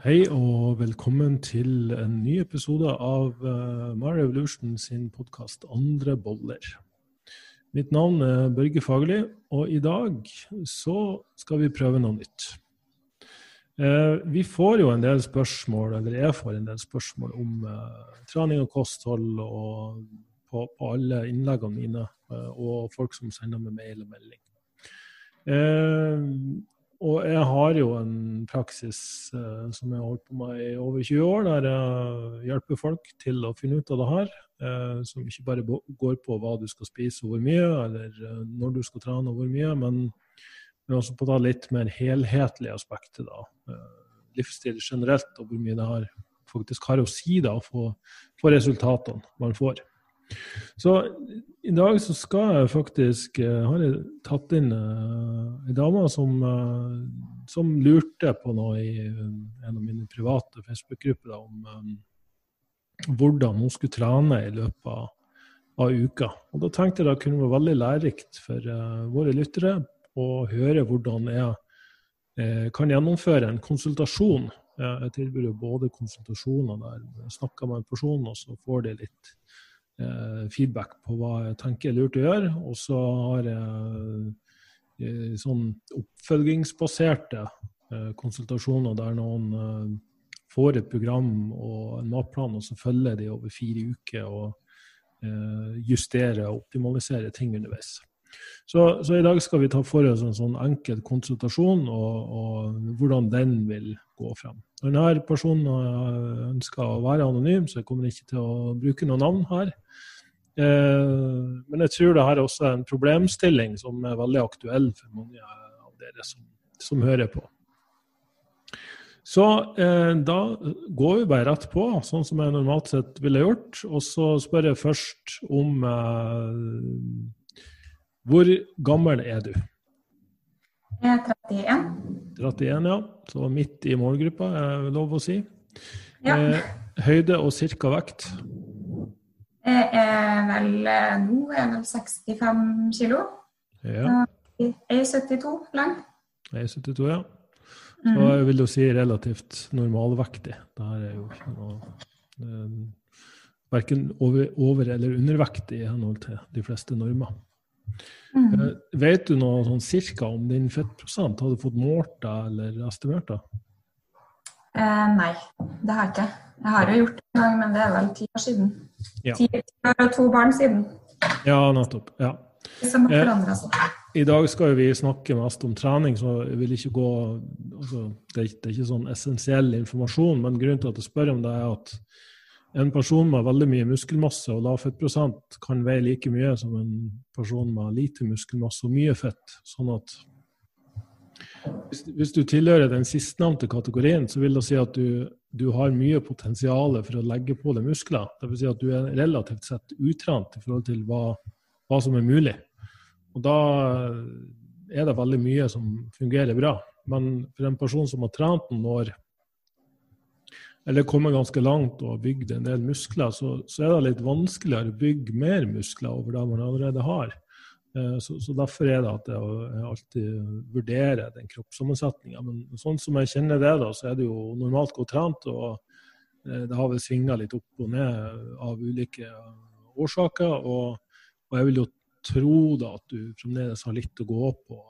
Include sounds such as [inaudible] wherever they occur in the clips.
Hei og velkommen til en ny episode av Mario Evolution sin podkast 'Andre boller'. Mitt navn er Børge Fagerli, og i dag så skal vi prøve noe nytt. Uh, vi får jo en del spørsmål, eller jeg får en del spørsmål om uh, trening og kosthold og på, på alle innleggene mine, og folk som sender meg mail og melding. Og jeg har jo en praksis eh, som jeg har holdt på med i over 20 år, der jeg hjelper folk til å finne ut av det her. Eh, som ikke bare går på hva du skal spise og hvor mye, eller eh, når du skal trene og hvor mye, men, men også på det litt mer helhetlige aspektet. da. Eh, livsstil generelt, og hvor mye det har, faktisk har å si da, for, for resultatene man får. Så i dag så skal jeg faktisk uh, Har jeg tatt inn uh, dame som, uh, som, lurte på noe i en av mine private Facebook-grupper om um, hvordan hun skulle trene i løpet av, av, uka. Og Da tenkte jeg det kunne være veldig lærerikt for våre lyttere å høre hvordan jeg kan gjennomføre en konsultasjon. Jeg tilbyr både konsultasjoner der jeg snakker med en person, og så får de litt Eh, feedback på hva jeg tenker er lurt å gjøre. Og så har jeg eh, sånn oppfølgingsbaserte eh, konsultasjoner der noen får et program og en matplan, og så følger de over fire uker og justerer og optimaliserer ting underveis. Så, så, i dag skal vi ta for oss en sånn enkel konsultasjon og, og hvordan den vil gå frem. Denne personen ønsker å være anonym, så jeg kommer ikke til å bruke noe navn her. Eh, men jeg tror det her er også en problemstilling som er veldig aktuell for mange av dere som, som hører på. Så eh, da går vi bare rett på, sånn som jeg normalt sett ville gjort. Og så spør jeg først om eh, Hvor gammel er du? Jeg er 31. 31, ja. Så midt i målgruppa, er det lov å si. Ja. Eh, høyde og cirka vekt? Jeg er vel eh, nå er vel 65 kilo. Ja. Jeg er 72 lang. Jeg er 72, ja. Så mm. jeg vil jo si relativt normalvektig. Det her er jo ikke noe Verken over, over, eller undervektig i henhold til de fleste normer. Mm. Eh, vet du noe sånn cirka om din fettprosent? Har du fått målt deg eller estimert det? Eh, nei, det har jeg ikke. Jeg har jo gjort det en gang, men det er vel ti år siden. Ja. Ti år og to barn siden. Ja, nettopp. Ja. Som har forandra seg. I dag skal vi snakke mest om trening, så jeg vil ikke gå altså, det, er, det, er, ikke sånn essensiell informasjon, men grunnen til at jeg spør om det, er at en person med veldig mye muskelmasse og lav fettprosent kan veie like mye som en person med lite muskelmasse og mye fett. Sånn at hvis, hvis du tilhører den sistnevnte kategorien, så vil det si at du, du har mye potensial for å legge på deg muskler. Dvs. Si at du er relativt sett utrent i forhold til hva, hva som er mulig. Og da er det veldig mye som fungerer bra. Men for en person som har trent noen år, eller kommet ganske langt og bygd en del muskler, så, så, er det litt vanskeligere å bygge mer muskler over det man allerede har. Eh, så, så Derfor er det at jeg alltid vurderer den kroppssammensetninga. Men sånn som jeg kjenner det, da, så er det jo normalt godt trent. og eh, Det har vel svinga litt opp og ned av ulike årsaker. Og, og jeg vil jo tro da at du fremdeles har litt å gå på,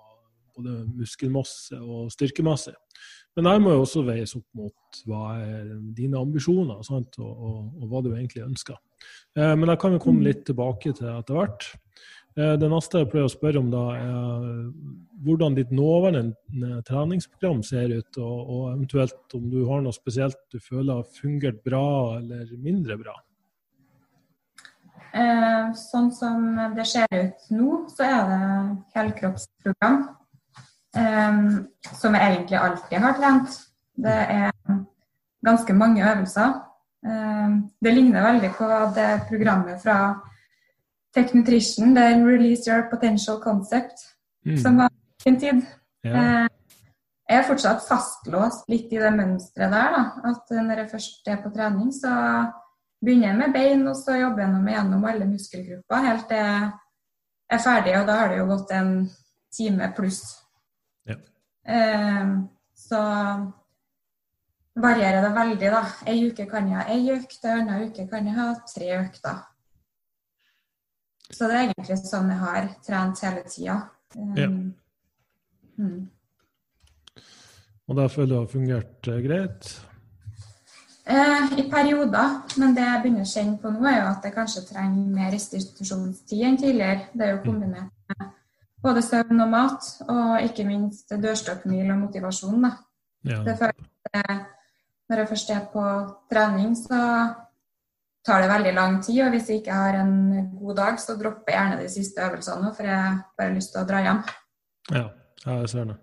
både muskelmasse og styrkemasse. Men det må jo også veies opp mot hva er dine ambisjoner? Og, og, og hva du egentlig ønsker. Eh, men jeg kan vi komme mm. litt tilbake til etter hvert. Eh, det neste jeg pleier å spørre om, da, er hvordan ditt nåværende treningsprogram ser ut, og, og, eventuelt om du har noe spesielt du føler har fungert bra eller mindre bra? Eh, sånn som det ser ut nå, så er det helkroppsprogram. Um, som jeg egentlig alltid har trent. Det er ganske mange øvelser. Um, det ligner veldig på det programmet fra Tech Nutrition, det er Release Your Potential Concept, mm. som var sin tid. Ja. Uh, jeg er fortsatt fastlåst litt i det mønsteret der. Da. At når jeg først er på trening, så begynner jeg med bein, og så jobber jeg meg gjennom alle muskelgrupper helt til jeg er ferdig. Og da har det jo gått en time pluss. Eh, så varierer det veldig, da. Ei uke kan jeg ha ei økt, en annen uke kan jeg ha tre økter. Så det er egentlig sånn jeg har trent hele tida. Um, Ja. mm. Og da føler du det har fungert eh, greit? Eh, I perioder, men det jeg begynner å kjenne på nå, er jo at jeg kanskje trenger mer restitusjonstid enn tidligere. Det er jo kombinert med både søvn og mat, og ikke minst dørstokkmil og motivasjon. Ja. Det føles, når jeg først er på trening, så tar det veldig lang tid. Og hvis jeg ikke har en god dag, så dropper jeg gjerne de siste øvelsene, for jeg har bare lyst til å dra hjem. Ja, ja, jeg ser det.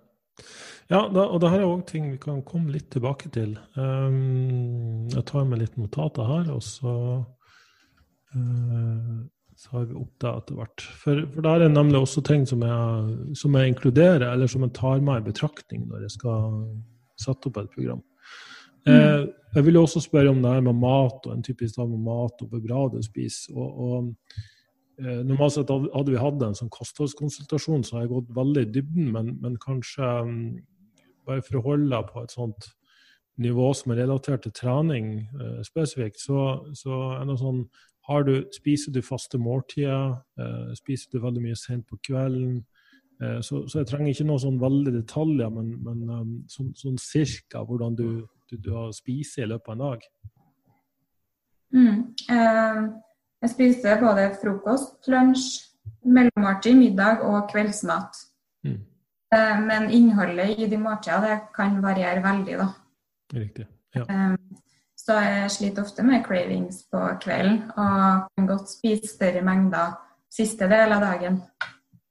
Ja, da, og det her er òg ting vi kan komme litt tilbake til. Um, jeg tar med litt notater her, og så uh, tar vi opp det etter hvert. For, for der er nemlig også ting som jeg, som jeg inkluderer, eller som jeg tar med i betraktning når jeg skal sette opp et program. Eh, jeg vil også spørre om det her med mat, og en typisk dag med mat og hvor bra du spiser. Og, og eh, Normalt sett hadde vi hatt en sånn kostholdskonsultasjon, så har jeg gått veldig i dybden, men, men kanskje um, bare for å holde deg på et sånt nivå som er relatert til trening eh, spesifikt, så, så er det sånn har du, Spiser du faste måltider? Eh, spiser du veldig mye sent på kvelden? Eh, så, så jeg trenger ikke noe sånn veldig detaljer, men, men um, sånn, sånn cirka hvordan du, du, du har spiser i løpet av en dag. Mm. Eh, jeg spiser både frokost, lunsj, mellommåltid, middag og kveldsmat. Mm. Eh, men innholdet i de måltidene kan variere veldig, da. Riktig. Ja. Eh, så jeg sliter ofte med cravings på kvelden, og kan godt spise større mengder siste del av dagen.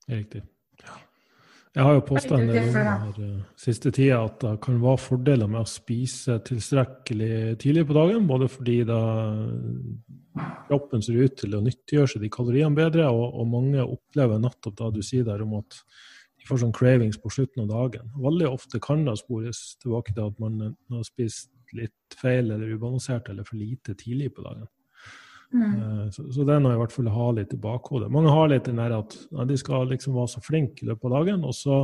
Riktig. Ja. Jeg har jo påstått en del Veldig ganger her, eh, siste tida at det kan være fordeler med å spise tilstrekkelig tidlig på dagen, både fordi da kroppen ser ut til å nyttiggjøre seg de kaloriene bedre, og, og mange opplever nettopp da du sier der om at de får sånn cravings på slutten av dagen. Veldig ofte kan det spores tilbake til at man har spist litt feil eller ubalansert eller for lite tidlig på dagen. Mm. Eh, Så, så det er noe i hvert fall ha litt i bakhodet. Mange har litt den der at ja, de skal liksom være så flinke i løpet av dagen, og så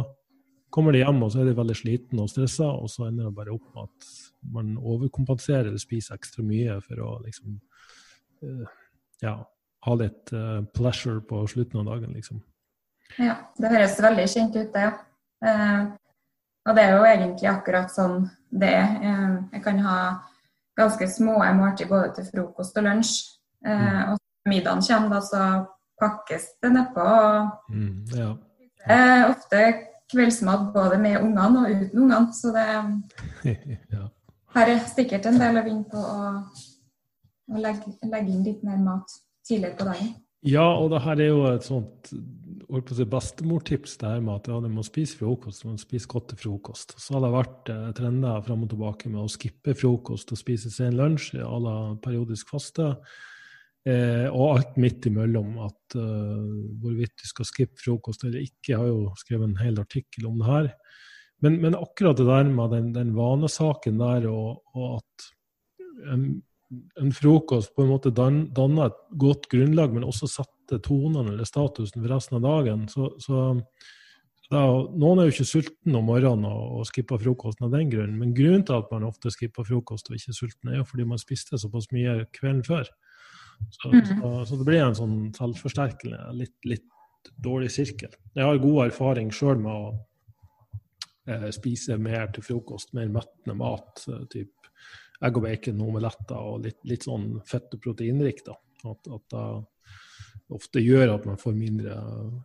kommer de hjem og så er de veldig slitne og stressa, og så ender det bare opp med at man overkompenserer eller spiser ekstra mye for å liksom eh, ja, ha litt eh, pleasure på slutten av dagen, liksom. Ja, det høres veldig kjent ut, det. Eh, og det er jo egentlig akkurat sånn det er. Eh, jeg kan ha ganske små måltid både til frokost og lunsj. Mm. og når middagen kommer, da, så pakkes det nedpå. og Mm, ja. eh, ofte kveldsmat både med ungene og uten ungene, så det [laughs] ja. her er sikkert en del å vinne på å, å legge, legge inn litt mer mat tidligere på dagen. Ja, og det her er jo et sånt holdt på å si bestemortips det her med at ja, du må spise frokost, du må spise godt til frokost. Så har det vært eh, trender fram og tilbake med å skippe frokost og spise sen lunsj à la periodisk faste. Eh, og alt midt imellom. At eh, hvorvidt du skal skippe frokost eller ikke, jeg har jo skrevet en hel artikkel om det her. Men, men akkurat det der med den, den vanesaken der, og, og at en, en frokost på en måte dan, danner et godt grunnlag, men også setter tonene eller statusen for resten av dagen. Så, så da, noen er jo ikke sulten om morgenen og, og skipper frokosten av den grunn, men grunnen til at man ofte skipper frokost og ikke er sulten, er jo fordi man spiste såpass mye kvelden før. Så, mm. så, så det blir en sånn selvforsterkende, litt, litt dårlig sirkel. Jeg har god erfaring sjøl med å eh, spise mer til frokost, mer mettende mat. eh, typ egg og bacon, omeletter og litt, litt sånn fett- og proteinrikt. At, at det ofte gjør at man får mindre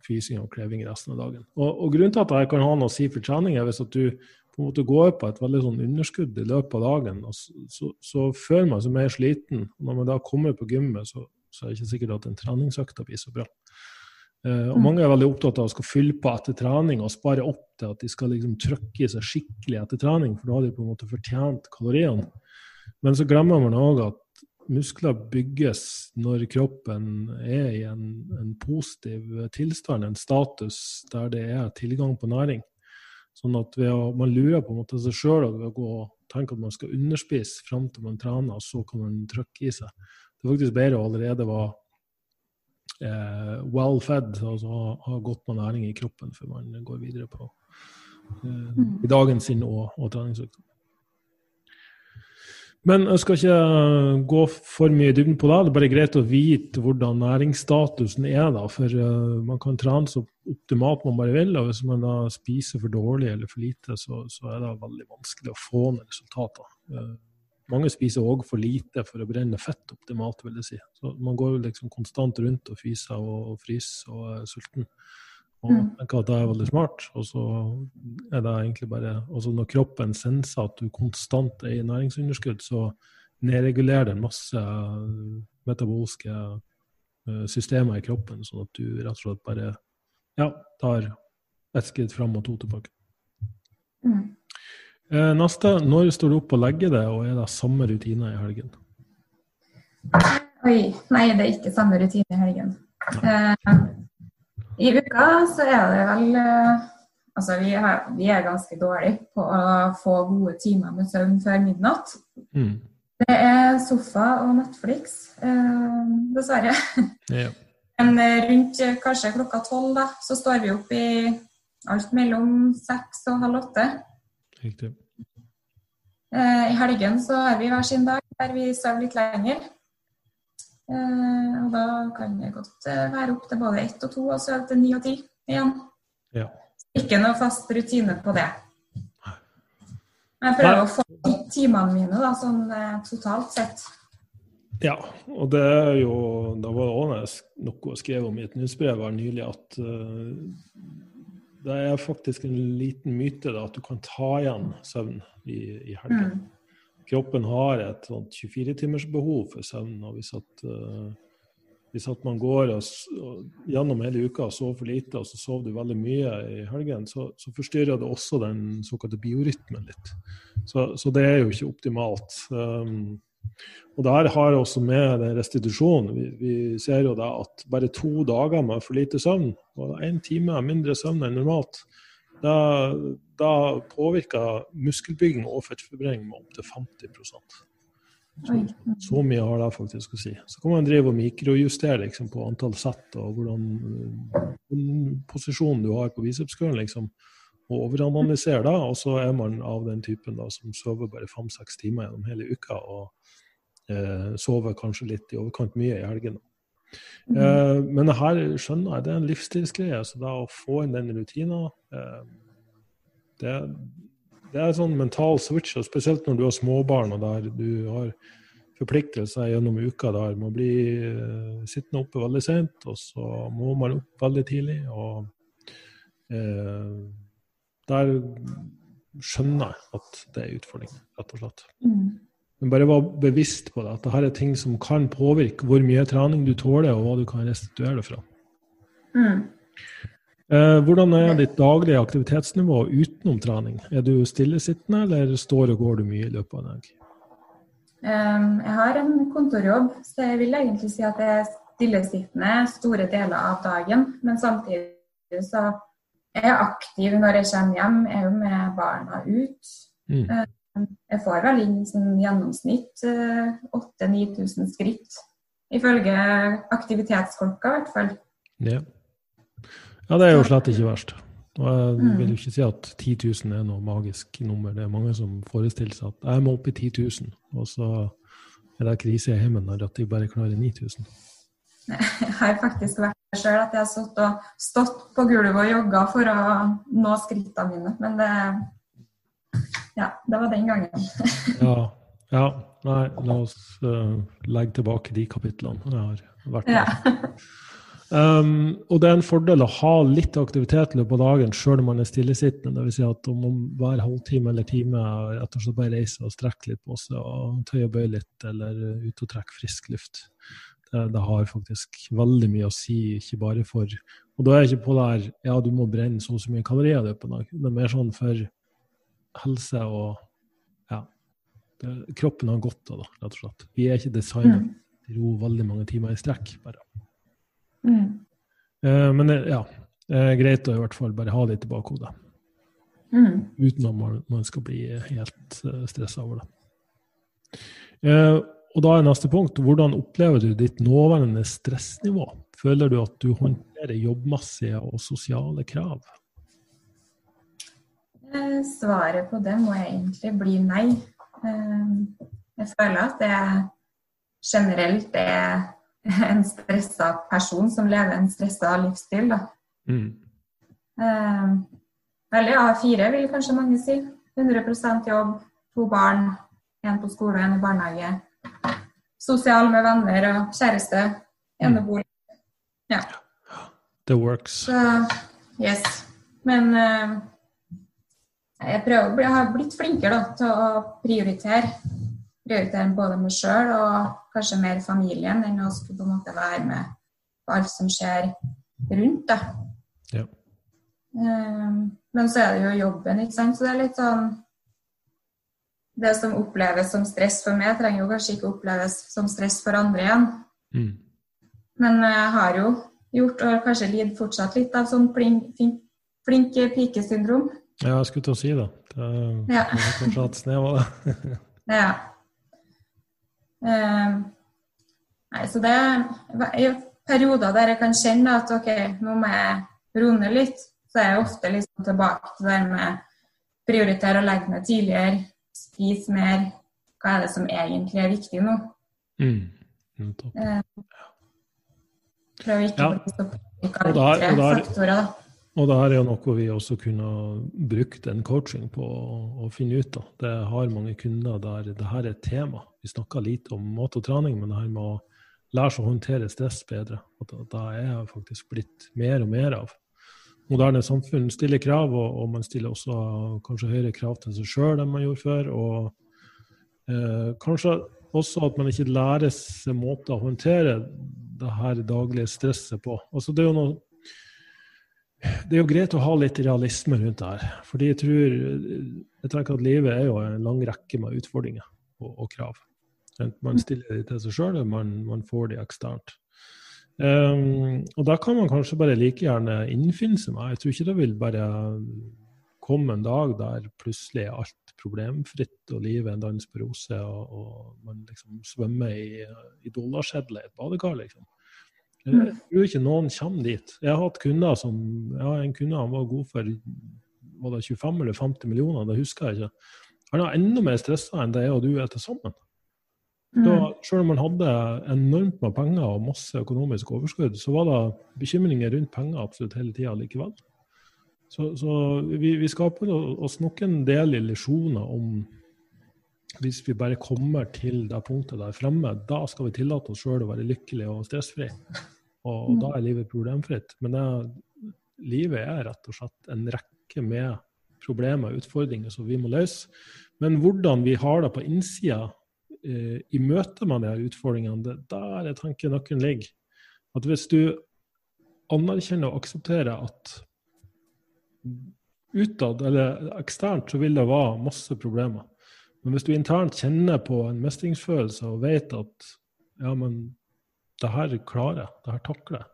fysing og kreving resten av dagen. Og, og Grunnen til at det kan ha noe å si for trening, er hvis at du på en måte går på et veldig sånn underskudd i løpet av dagen, så, så, så føler man seg mer sliten. Og når man da kommer på gymmet, så, så er det ikke sikkert at en treningsøkta blir så bra. Uh, og Mange er veldig opptatt av å skal fylle på etter trening og spare opp til at de skal liksom trykke i seg skikkelig etter trening, for da har de på en måte fortjent kaloriene. Men så glemmer man òg at muskler bygges når kroppen er i en, en positiv tilstand, en status der det er tilgang på næring. Sånn at å, Man lurer på en måte seg sjøl ved å gå og tenke at man skal underspise fram til man trener, og så kan man trykke i seg. Det er faktisk bedre å allerede være eh, well fed, altså ha, ha godt med næring i kroppen før man går videre på eh, i dagen sin og, og treningsøkta. Men jeg skal ikke gå for mye i dybden på det. Det er bare greit å vite hvordan næringsstatusen er. da, For uh, man kan trene så optimalt man bare vil. Og hvis man da spiser for dårlig eller for lite, så, så er det veldig vanskelig å få ned resultater. Uh, mange spiser òg for lite for å brenne fett optimalt, vil jeg si. Så man går liksom konstant rundt og fyser og fryser og er sulten. Og mm. tenker at det er veldig smart. Og så er det egentlig bare altså Når kroppen senser at du konstant er i næringsunderskudd, så nedregulerer den masse metabolske eh, systemer i kroppen, sånn at du rett og slett bare ja, tar ett skritt fram og to tilbake. Mm. Eh, neste, når står du opp og legger deg, og er det samme rutine i helgen? Oi, nei, det er ikke samme rutine i helgen. Eh, i uka så er det vel eh, Altså, vi, er, vi er ganske dårlige på å få gode timer med søvn før midnatt. Mm. Det er sofa og Netflix, eh, dessverre. Ja. Men eh, rundt eh, kanskje klokka tolv, da, så står vi opp i alt mellom seks og halv åtte. Riktig. Eh, I helgen så har vi hver sin dag der vi sover litt lenger. Eh, og da kan det godt eh, være opp til både ett og to, og så til ni og ti igjen. Ja. Ikke noe fast rutine på det. Jeg prøver Nei. å få timene mine da, sånn eh, totalt sett. Ja, og det er jo Da var det også noe skrev om i et nyhetsbrev nylig at uh, det er faktisk en liten myte da, at du kan ta igjen søvn i, i helgen. Mm kroppen har et 24-timers behov for søvn. og Hvis at, hvis at man går og, og, gjennom hele uka og sover for lite, og så sover du veldig mye i helgen, så, så forstyrrer det også den såkalte biorytmen litt. Så, så, det er jo ikke optimalt. Um, og det her har også med restitusjon. Vi, vi, ser jo da at bare to dager med for lite søvn, og én time mindre søvn enn normalt, da, da påvirker muskelbygging og fettforbrenning med opptil 50 så, så mye har det faktisk å si. Så kan man drive og mikrojustere liksom, på antall sett og hvordan, hvordan posisjonen du har på bicepskølen, liksom, og overanalysere det. Og så er man av den typen da, som sover bare fem-seks timer gjennom hele uka, og eh, sover kanskje litt i overkant mye i helgene. Mm. Eh, men her skjønner jeg, det er en livsstilsgreie. Så da å få inn den rutina eh, det, det, er en sånn mental switch, og spesielt når du har småbarn og der du har forpliktelser gjennom uka der med å bli sittende oppe veldig sent, og så må man opp veldig tidlig. og eh, Der skjønner jeg at det er utfordring, rett og slett. Mm. Men bare vær bevisst på det, at dette er ting som kan påvirke hvor mye trening du tåler, og hva du kan restituere det fra. Mm. Eh, hvordan er ditt daglige aktivitetsnivå utenom trening? Er du stillesittende, eller står og går du mye i løpet av en dag? Jeg har en kontorjobb, så jeg vil egentlig si at jeg er stillesittende store deler av dagen. Men samtidig så er jeg aktiv når jeg kommer hjem. Jeg er jo med barna ut. Mm. Jeg får vel inn sånn gjennomsnitt 8000-9000 eh, skritt. Ifølge aktivitetsklokka, i hvert fall. Ja. Ja, det er jo slett ikke verst. Og jeg mm. vil jo ikke si at 10 000 er noe magisk nummer. Det er mange som forestiller seg at jeg må opp i 10 000, og så er det krise i heimen når de bare klarer 9000. [laughs] Jeg har faktisk vært der sjøl, at jeg har stått på gulvet og jogga for å nå skrittene mine. Men det Ja, det var den gangen. [laughs] ja, ja. Nei, la oss uh, legge tilbake de kapitlene jeg har vært med. Ja. Um, og det er en fordel å ha litt aktivitet i løpet av dagen sjøl om man er stillesittende. Dvs. Si at om hver halvtime eller time rett og slett bare reiser og strekker litt på seg og tøyer og bøyer litt, eller ut og trekker frisk luft. Det, det, har faktisk veldig mye å si, ikke bare for Og da er jeg ikke på det her ja, du må brenne så og så mye kalorier i løpet av dagen. Det er mer sånn for helse og ja, det, kroppen har godt av det, rett og slett. Vi er ikke designet mm. til å ro veldig mange timer i strekk, bare. Mm. Uh, men ja, uh, greit å i hvert fall bare ha det i bakhodet. Mm. Uten at man, man, skal bli helt uh, eh, stressa over det. Uh, og da er neste punkt hvordan opplever du ditt nåværende stressnivå? Føler du at du håndterer jobbmessige og sosiale krav? Svaret på det må egentlig bli nei. Jeg føler at det generelt er en stressa person som lever en stressa livsstil. da. Mm. Eh, eller A4 vil kanskje mange si. 100% jobb, to barn, én på skole og én i barnehage. Sosial med venner og kjæreste. Enebolig. Ja. The works. Så yes. Men eh, jeg prøver jeg har blitt flinkere da, til å prioritere. Prioritere både meg sjøl og kanskje mer familien enn å skulle på en måte være med på alt som skjer rundt. Ja. Eh, men så er det jo jobben, ikke sant. Så det er litt sånn Det som oppleves som stress for meg, trenger jo kanskje ikke oppleves som stress for andre igjen. Mm. Men jeg har jo gjort, og kanskje lider fortsatt litt av sånn flink, flink, flink pike-syndrom. Ja, jeg skulle til å si det. det er, Ja. kanskje hatt snev av det. [laughs] Ja. Eh, nei, så det er i perioder der jeg kan kjenne at OK, nå må jeg roe ned litt. Så er jeg ofte liksom tilbake til det med prioritere å legge meg tidligere, spise mer. Hva er det som egentlig er viktig nå? Mm. Nettopp. Prøve ikke Ja. å bli så påvirket Og av da ytre er- faktorer, da. Og det her er jo noe vi også kunne brukt en coaching på å, finne ut av. Det har mange kunder der det her er et tema. Vi snakker lite om mat og trening, men det her med å lære seg å håndtere stress bedre, at det, er faktisk blitt mer og mer av. Moderne samfunn stiller krav, og, og man stiller også kanskje høyere krav til seg sjøl enn man gjorde før. Og eh, kanskje også at man ikke lærer seg måter å håndtere det her daglige stresset på. Altså det er jo noe det er jo greit å ha litt realisme rundt det her. Fordi jeg tror, jeg tenker at livet er jo en lang rekke med utfordringer og, og krav. Man stiller de til seg sjøl, eller man, man får de eksternt. Um, og da kan man kanskje bare like gjerne innfinne seg med. Jeg tror ikke det vil bare komme en dag der plutselig er alt problemfritt og livet er en dans på roser, og, og man liksom svømmer i, i dollarsedler i et badekar, liksom. Jeg tror ikke noen kommer dit. Jeg har hatt kunder som ja, En kunde han var god for var det 25 eller 50 millioner, det husker jeg ikke. Han er enda mer stressa enn det jeg og du er til sammen. Da, Mm. selv om man hadde enormt med penger og masse økonomisk overskudd, så var det bekymringer rundt penger absolutt hele tida likevel. Så, så vi, vi skaper oss nok en del illusjoner om hvis vi bare kommer til det punktet der fremme, da skal vi tillate oss sjøl å være lykkelig og stressfri. Og, da er livet problemfritt. Men det, livet er rett og slett en rekke med problemer og utfordringer som vi må løse. Men hvordan vi har det på innsida eh, i møte med de utfordringene, det der er tanken nøkkelen ligger. At hvis du anerkjenner og aksepterer at utad eller eksternt så vil det være masse problemer. Men hvis du internt kjenner på en mestringsfølelse og vet at ja, men det her klarer jeg, det her takler jeg,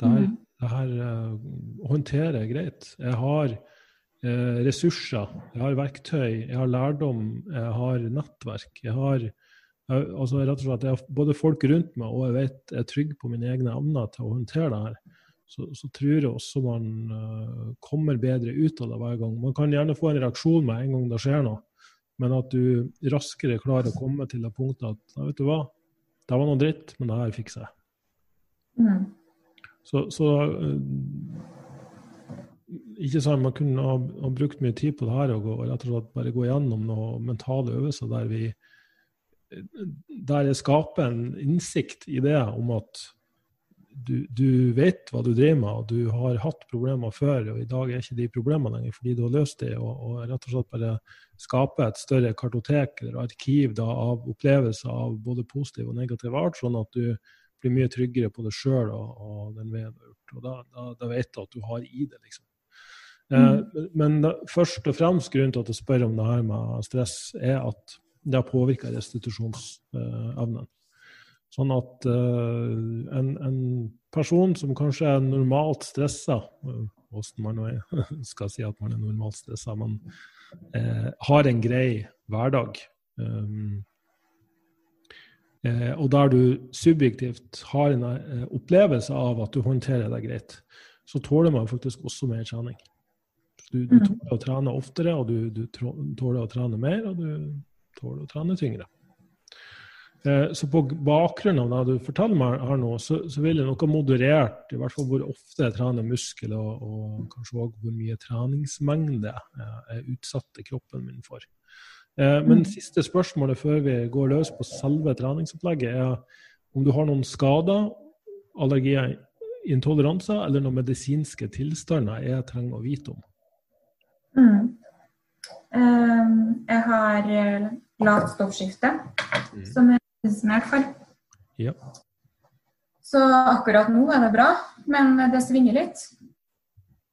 det her, mm. det her uh, håndterer jeg greit. Jeg har uh, ressurser, jeg har verktøy, jeg har lærdom, jeg har nettverk. Jeg har jeg, altså rett og slett, jeg har både folk rundt meg og jeg vet jeg er trygg på mine egne evner til å håndtere det her. Så, så tror jeg også man uh, kommer bedre ut av det hver gang. Man kan gjerne få en reaksjon med en gang det skjer noe. Men at du raskere klarer å komme til det punktet at ja, vet du hva, det var noe dritt, men det her fikser jeg. Mm. Så, så øh, ikke sant, Man kunne ha, ha brukt mye tid på det her og, og rett og slett bare gå gjennom noen mentale øvelser der vi der jeg skaper en innsikt i det om at du, du vet hva du driver med, og du har hatt problemer før, og i dag er ikke de problemene lenger fordi du har løst det, og, og rett og slett bare skape et større kartotek eller arkiv da, av opplevelser av både positiv og negativ art, sånn at du blir mye tryggere på deg sjøl og, og den veien du har gjort. Og da, da, da vet du at du har i det, liksom. Eh, men- men da, først og fremst grunnen til at jeg spør om det her med stress, er at det har påvirka restitusjonsevnen. Sånn at uh, en, en person som kanskje er normalt stressa, eh, hvordan man nå [laughs] skal si at man er normalt stressa, men uh, har en grei hverdag, um, uh, og der du subjektivt har en eh, opplevelse av at du håndterer deg greit, så tåler man faktisk også mer trening. Du, du Mm. tåler å trene oftere, og du, du tåler å trene mer, og du tåler å trene tyngre. Eh, så på bakgrunn av det du forteller meg her nå, så, så vil jeg noe moderert, i hvert fall hvor ofte jeg trener muskel, og, og kanskje òg hvor mye treningsmengde jeg utsatte kroppen min for. Eh, men mm. siste spørsmålet før vi går løs på selve treningsopplegget, er om du har noen skader, allergier, intoleranser eller noen medisinske tilstander jeg trenger å vite om. Mm. Um, jeg har lavt stoffskifte, mm. som jeg medisinert for. Ja. Så akkurat nå er det bra, men det svinger litt.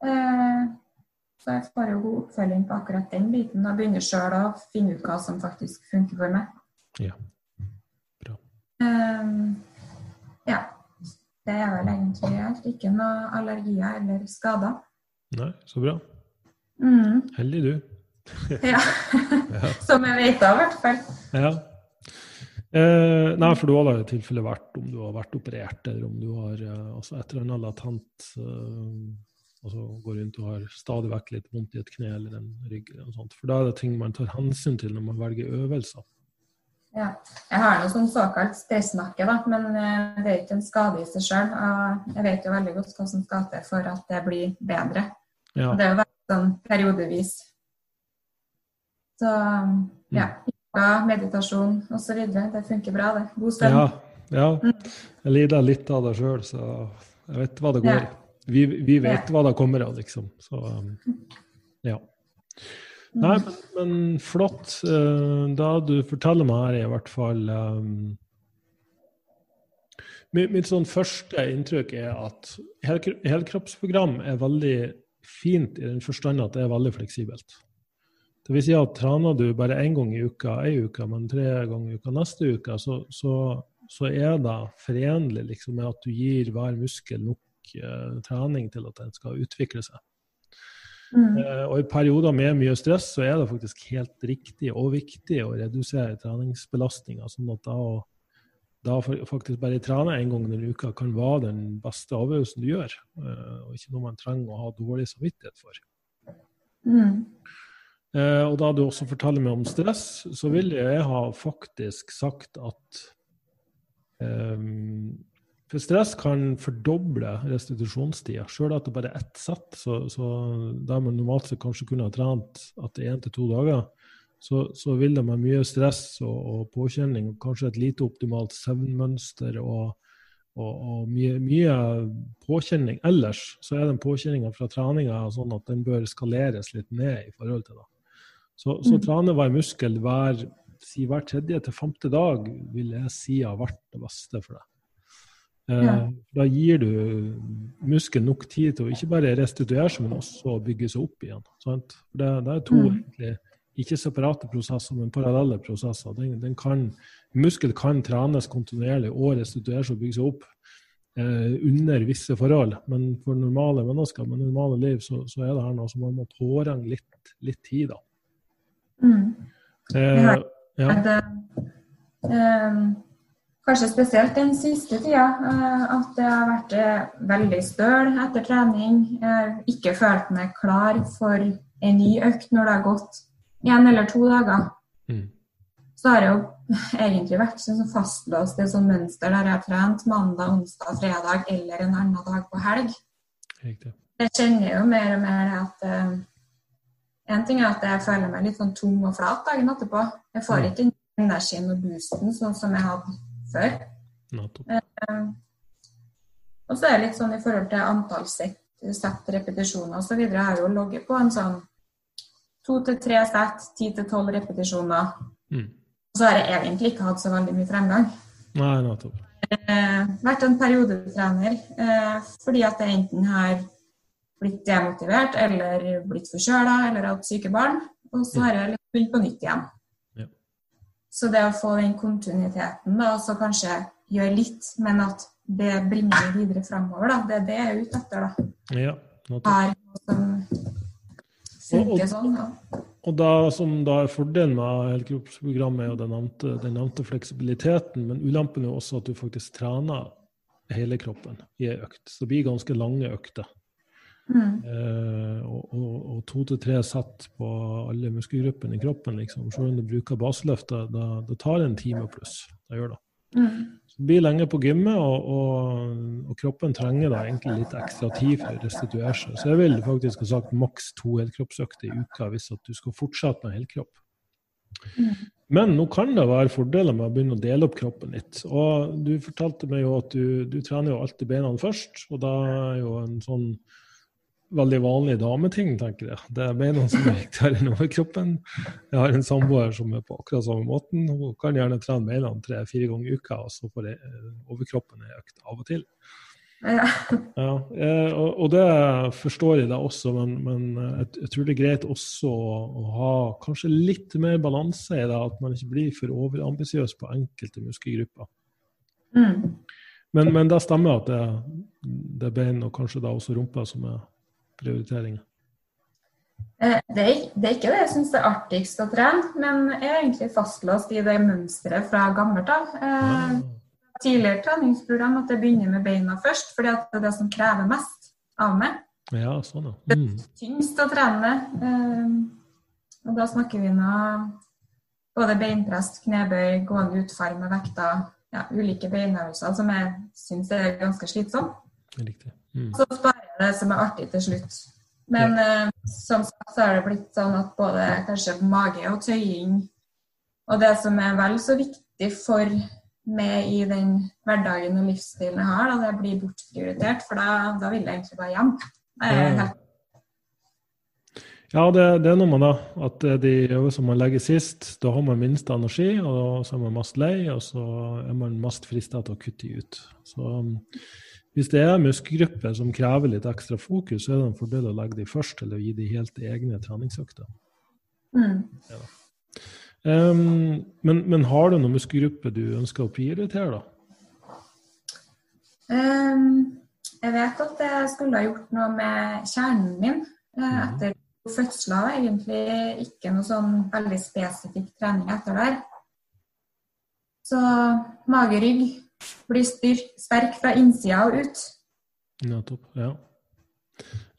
Eh, så jeg får jo god oppfølging på akkurat den biten. Da begynner sjøl å finne ut hva som faktisk funker for meg. Ja. Bra. Eh, ja. Det er vel egentlig alt. Ikke noe allergier eller skader. Nei, så bra. Mm. Heldig du. ja. [laughs] Som jeg vet av, i hvert fall. Ja. Eh, nei, for du har da i tilfelle vært om du har vært operert, eller om du har eh, altså et eller annet latent eh, altså går rundt og har stadig vekk litt vondt i et kne eller en rygg. eller noe sånt. For da er det ting man tar hensyn til når man velger øvelser. Ja. Jeg har noe sånn såkalt stressnakke, da, men eh, det er ikke en skade i seg sjøl. Jeg vet jo veldig godt hva som skal til for at det blir bedre. Ja. Det er jo veldig sånn periodevis. Så ja. Mm yoga, meditasjon osv. Det funker bra, det. God søvn. Ja, ja. Jeg lider litt av det sjøl, så jeg vet hva det går i. Vi, vi, vet hva det kommer av, liksom. Så ja. Nei, men, men flott. Eh, da du forteller meg her, i hvert fall um, mitt, mitt sånn første inntrykk er at helkroppsprogram er veldig fint i den forstand at det er veldig fleksibelt. Vil si at trener du bare én gang i uka, ei uke, men tre ganger i uka neste uke, så, så, så er det forenlig liksom, med at du gir hver muskel nok uh, trening til at den skal utvikle seg. Mm. Uh, og I perioder med mye stress så er det faktisk helt riktig og viktig å redusere treningsbelastninga. Sånn at da, da faktisk bare trene én gang i uka kan være den beste avgjørelsen du gjør. Uh, og ikke noe man trenger å ha dårlig samvittighet for. Mm. Eh, og da du også forteller meg om stress, så vil jeg ha faktisk sagt at um, For stress kan fordoble restitusjonstida. Sjøl det bare er ett sett, så, så der man normalt sett kanskje kunne ha trent etter er én til to dager, så, så, vil det med mye stress og, og påkjenning, kanskje et lite optimalt søvnmønster og, og, og mye, mye, påkjenning ellers, så er den påkjenninga fra treninga sånn at den bør skaleres litt ned i forhold til det. Så, så mm. trene hver muskel hver, si, hver tredje til femte dag vil jeg si har vært det beste for deg. Eh, ja. Da gir du muskelen nok tid til å ikke bare restituere seg, men også bygge seg opp igjen. Sant? Det, det, er to mm. egentlig, ikke separate prosesser, men parallelle prosesser. Den, den kan, muskel kan trenes kontinuerlig og restituere seg og bygge seg opp eh, under visse forhold. Men for normale mennesker med normale liv, så, så er det her noe som man må påregne litt, litt tid. da. Mm. Eh, ja. det, eh, kanskje spesielt den siste tida, eh, at det har vært veldig støl etter trening. ikke følt meg klar for en ny økt når det har gått én eller to dager. Mm. Så har jeg jo [laughs] egentlig vært sånn fastlåst i et sånt mønster der jeg har trent mandag, onsdag, fredag eller en annen dag på helg. Riktig. Jeg kjenner jo mer og mer at en ting er at jeg føler meg litt sånn tung og flat dagen etterpå. Jeg får mm. ikke den energien og boosten sånn som jeg hadde før. Eh, og så er det litt sånn i forhold til antall sett, sett repetisjoner osv. Jeg har jo logget på en sånn to til tre sett, ti til tolv repetisjoner. Mm. Og så har jeg egentlig ikke hatt så veldig mye fremgang. Nei, nettopp. Eh, vært en periodetrener eh, fordi at jeg enten har blitt demotivert eller blitt forkjøla eller hatt syke barn. Og så har jeg begynt på nytt igjen. Ja. Så det å få den kontinuiteten, da, og så kanskje gjøre litt, men at det bringer meg videre framover, da, det er det jeg er ute etter. da. Ja, Her, som funker og, sånn. Da. Og da, som da er Fordelen med helkroppsprogrammet jo den nevnte, den nevnte fleksibiliteten, men ulempen er også at du faktisk trener hele kroppen i ei økt. Så det blir ganske lange økter. Mm. Eh, og, og, og, to til tre sett på alle muskelgruppene i kroppen, liksom. Selv om du bruker baseløft, da, det tar en time pluss. Det gjør det. Mm. Så blir lenge på gymmet, og, og, og kroppen trenger da egentlig litt ekstra tid for å restituere seg. Så jeg vil faktisk ha sagt maks to helkroppsøkter i uka hvis at du skal fortsette med helkropp. Mm. Men nå kan det være fordeler med å begynne å dele opp kroppen litt. Og du fortalte meg jo at du, du trener jo alltid beina først, og da er jo en sånn veldig vanlig dameting, tenker jeg. Det er beina som er viktigere enn overkroppen. Jeg har en samboer som er på akkurat samme måten. Hun kan gjerne trene beina tre-fire ganger i uka, og så får jeg, eh, overkroppen en økt av og til. Ja. [laughs] Ja, eh, og, det forstår jeg da også, men, men eh, jeg, tror det er greit også å ha kanskje litt mer balanse i det, at man ikke blir for overambisiøs på enkelte muskelgrupper. Mm. Men, men det stemmer at det, det er bein og kanskje da også rumpa som er prioriteringen. Eh, Det er, det er ikke det jeg syns er artigst å trene, men jeg er egentlig fastlåst i det mønsteret fra gammelt av. Eh, Ah, tidligere treningsprogram at jeg begynner med beina først, fordi at det er det som krever mest av meg. ja, sånn, ja. Mm. Tyngst å trene. Eh, og da snakker vi nå både beinprest, knebøy, gående utfall med vekter, ja, ulike beinøvelser som jeg syns er ganske slitsomt. Riktig. Mm. Så sparer jeg det som er artig til slutt. Men eh, som sagt så har det blitt sånn at både kanskje mage og tøying og det som er vel så viktig for meg i den hverdagen og livsstilen jeg har, da det blir bortprioritert, for da, da vil jeg egentlig bare hjem. Ja. Ja, det, det er noe med det. At de øvelsene man legger sist, da har man minst energi, og så er man mest lei, og så er man mest frista til å kutte ut. Så hvis det er muskelgrupper som krever litt ekstra fokus, så er det en fordel å legge de først, eller å gi de helt egne treningsøkter. mm. Um, men, men har du noen muskelgrupper du ønsker å prioritere, da? Um, jeg vet at jeg skulle ha gjort noe med kjernen min eh, etter to fødsler. Egentlig ikke noe sånn veldig spesifikk trening etter der. Så mage-rygg blir styrk, sterk fra innsida og ut. Nettopp. Ja.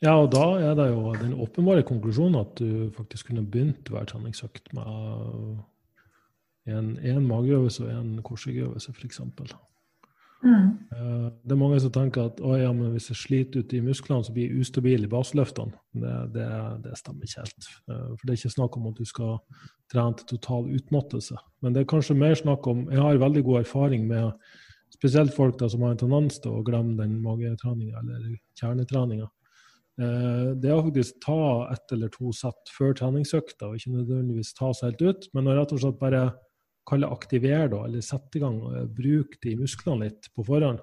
ja, og da er det jo den åpenbare konklusjonen at du faktisk kunne begynt hver treningsøkt med en, en mageøvelse og en korsryggøvelse, f.eks. Mm. Eh, Det er mange som tenker at ja, men hvis jeg sliter ut i musklene, så blir jeg ustabil i baseløftene. Det, det, det stemmer ikke helt. Eh, For det er ikke snakk om at du skal trene til total utmattelse. Men det er kanskje mer snakk om Jeg har veldig god erfaring med spesielt folk da, som har en tendens til å glemme den magetreninga eller kjernetreninga. Eh, Det å faktisk ta ett eller to sett før treningsøkta, og ikke nødvendigvis ta seg helt ut, men å rett og slett bare kalle aktivere, da, eller sette i gang og bruke de musklene litt på forhånd.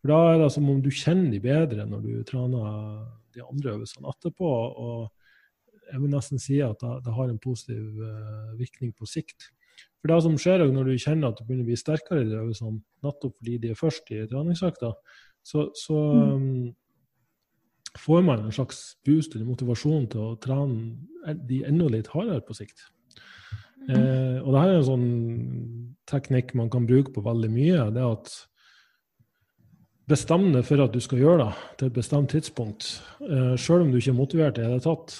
For Da er det som om du kjenner de bedre når du trener de andre øvelsene etterpå. Og jeg vil nesten si at det har en positiv eh, virkning på sikt. For det som skjer er når du kjenner at du begynner å bli sterkere i de øvelsene, nettopp fordi de er først i treningsøkta, så, så um, får man en slags boost eller motivasjon til å trene de enda litt hardere på sikt. Eh, og det her er en sånn teknikk man kan bruke på veldig mye. det at Bestem deg for at du skal gjøre det til et bestemt tidspunkt, eh, sjøl om du ikke er motivert i det hele tatt.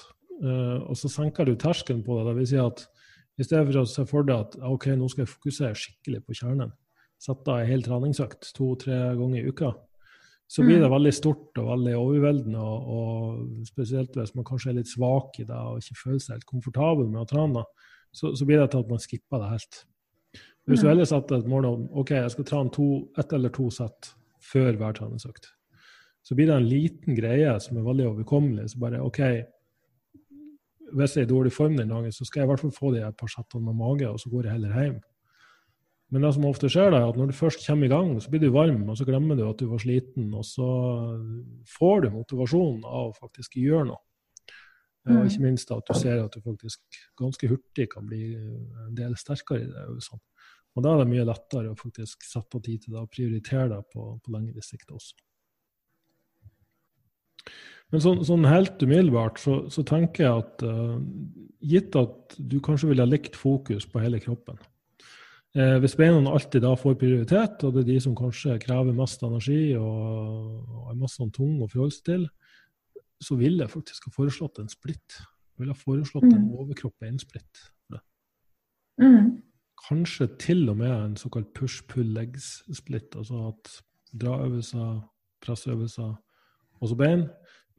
Eh, og så senker du terskelen på det. Det vil si at i stedet for å se for deg at ok, nå skal jeg fokusere skikkelig på kjernen, sette av en hel treningsøkt to-tre ganger i uka, så blir det veldig stort og veldig overveldende. Og, og spesielt hvis man kanskje er litt svak i det og ikke føler seg helt komfortabel med å trene, så, så blir det til at man skipper det helt. Hvis du heller setter et mål om ok, jeg skal trene to, ett eller to sett før hver treningsøkt, så blir det en liten greie som er veldig overkommelig. Så bare OK, hvis jeg er i dårlig form den dagen, så skal jeg i hvert fall få de par settene med mage, og så går jeg heller hjem. Men det som ofte skjer, er at når du først kommer i gang, så blir du varm, og så glemmer du at du var sliten, og så får du motivasjon av å faktisk gjøre noe. Og ikke minst at du ser at du faktisk ganske hurtig kan bli en del sterkere i det øvelsene. Og da er det mye lettere å faktisk sette av tid til det og prioritere det på, på lengre sikt også. Men sånn, sånn helt umiddelbart så, så tenker jeg at uh, gitt at du kanskje ville ha likt fokus på hele kroppen eh, Hvis beina alltid da får prioritet, og det er de som kanskje krever mest energi og, og er mest sånn tung å forholde seg til, så ville jeg faktisk ha foreslått en splitt. Jeg ville ha foreslått en overkropp med innsplitt. Mm. kanskje til og med en såkalt push-pull-legs-splitt, altså at draøvelser, presseøvelser, også bein.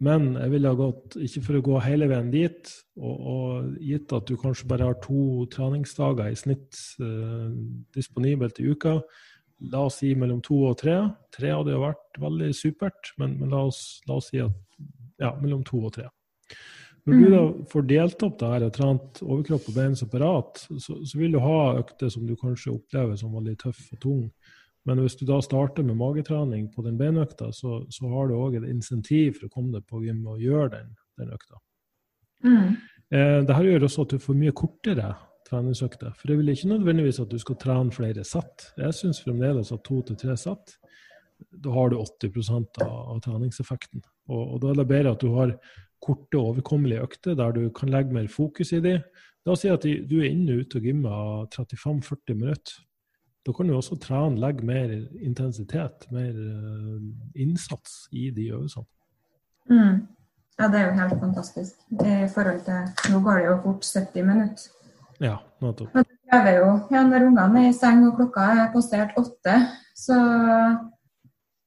Men jeg ville ha gått, ikke for å gå hele veien dit, og, og gitt at du kanskje bare har to treningsdager i snitt eh, disponibelt i uka, la oss si mellom to og tre. Tre hadde jo vært veldig supert, men, men la, oss, la, oss, si at ja, mellom to og tre. Når du da mm. får delt opp det her og trent overkropp og bein separat, så, så, vil du ha økter som du kanskje opplever som veldig tøff og tung. Men hvis du da starter med magetrening på den beinøkta, så, så har du òg et insentiv for å komme deg på gym og gjøre den, den økta. Mm. Eh, Dette gjør også at du får mye kortere treningsøkter. For det vil ikke nødvendigvis at du skal trene flere sett. Jeg syns fremdeles at to til tre sett, da har du 80 av, av treningseffekten. Og, og, da er det bedre at du har korte, overkommelige økter der du kan legge mer fokus i de. La oss si at du er inne og ute og gymmer 35-40 minutter. Da kan du også trene, legge mer intensitet, mer uh, innsats i de øvelsene. Mm. Ja, det er jo helt fantastisk. I forhold til Nå går det jo fort 70 minutter. Ja, nettopp. Men det krever jo, ja, Når ungene er i seng og klokka er passert åtte, så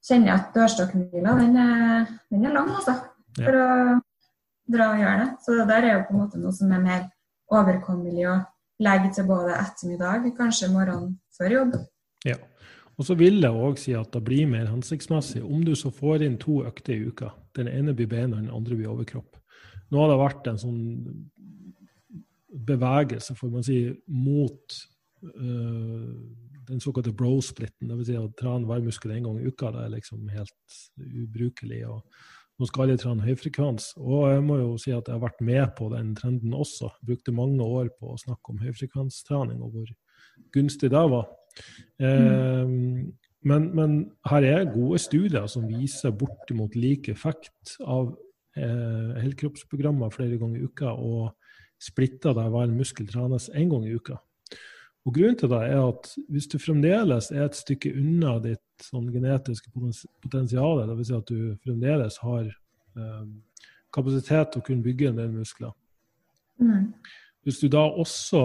kjenner jeg at dørstokkhvila den, den, er lang, altså. For ja. å dra og gjøre det. Så det der er jo på en måte noe som er mer overkommelig å legge til både ettermiddag, kanskje før jobb. Ja. Og så vil jeg òg si at det blir mer hensiktsmessig om du så får inn to økter i uka. Den ene blir beina, den andre blir overkropp. Nå har det vært en sånn bevegelse, får man si, mot øh, den såkalte bro-splitten. Dvs. Si å trene hver muskel én gang i uka. Det er liksom helt ubrukelig. og Nå skal alle trene høyfrekvens. Og jeg må jo si at jeg har vært med på den trenden også. Brukte mange år på å snakke om høyfrekvenstrening og hvor gunstig det var. Mm. men, men, her er gode studier som viser bortimot like effekt av eh, helkroppsprogrammer flere ganger i uka. og splitter der hver muskel trenes én gang i uka. Og Grunnen til det er at hvis du fremdeles er et stykke unna ditt sånn genetiske potensial, dvs. Si at du fremdeles har eh, kapasitet til å kunne bygge en del muskler mm. Hvis du da også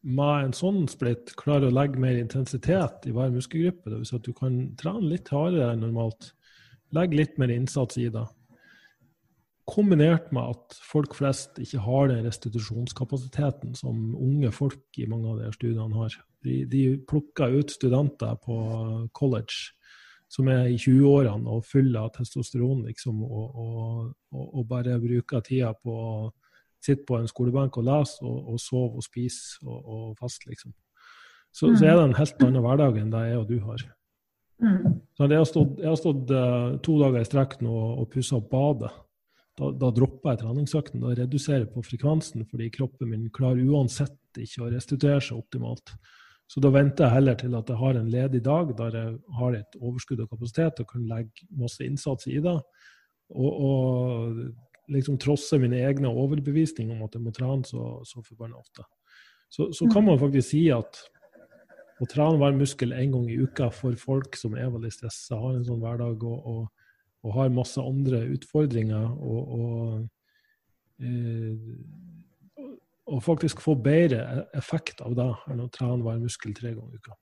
med en sånn splitt klarer å legge mer intensitet i hver muskelgruppe, dvs. Si at du kan trene litt hardere enn normalt, legge litt mer innsats i det, kombinert med at folk flest ikke har den restitusjonskapasiteten som unge folk i mange av de studiene har. De, de plukker ut studenter på college som er i 20-årene og fulle av testosteron, liksom, og, og, og, bare bruker tida på sitte på en skolebenk og lese og, sove og spise og, fast, liksom. Så, mm. så, er det en helt annen hverdag enn det jeg og du har. Mm. Så jeg har stått, jeg har stått uh, to dager i strekk nå og pussa opp badet da, da dropper jeg treningsøkten. Da reduserer jeg på frekvensen, fordi kroppen min klarer uansett ikke å restituere seg optimalt. Så da venter jeg heller til at jeg har en ledig dag der jeg har et overskudd av kapasitet og kan legge masse innsats i det. Og, og liksom trosse mine egne overbevisninger om at jeg må trene så, så forbanna ofte. Så, så, kan man faktisk si at å trene hver muskel en gang i uka for folk som er veldig stressa, har en sånn hverdag og, og og har masse andre utfordringer, og, og, eh, og faktisk få bedre effekt av det enn å trene hver muskel tre ganger i uka.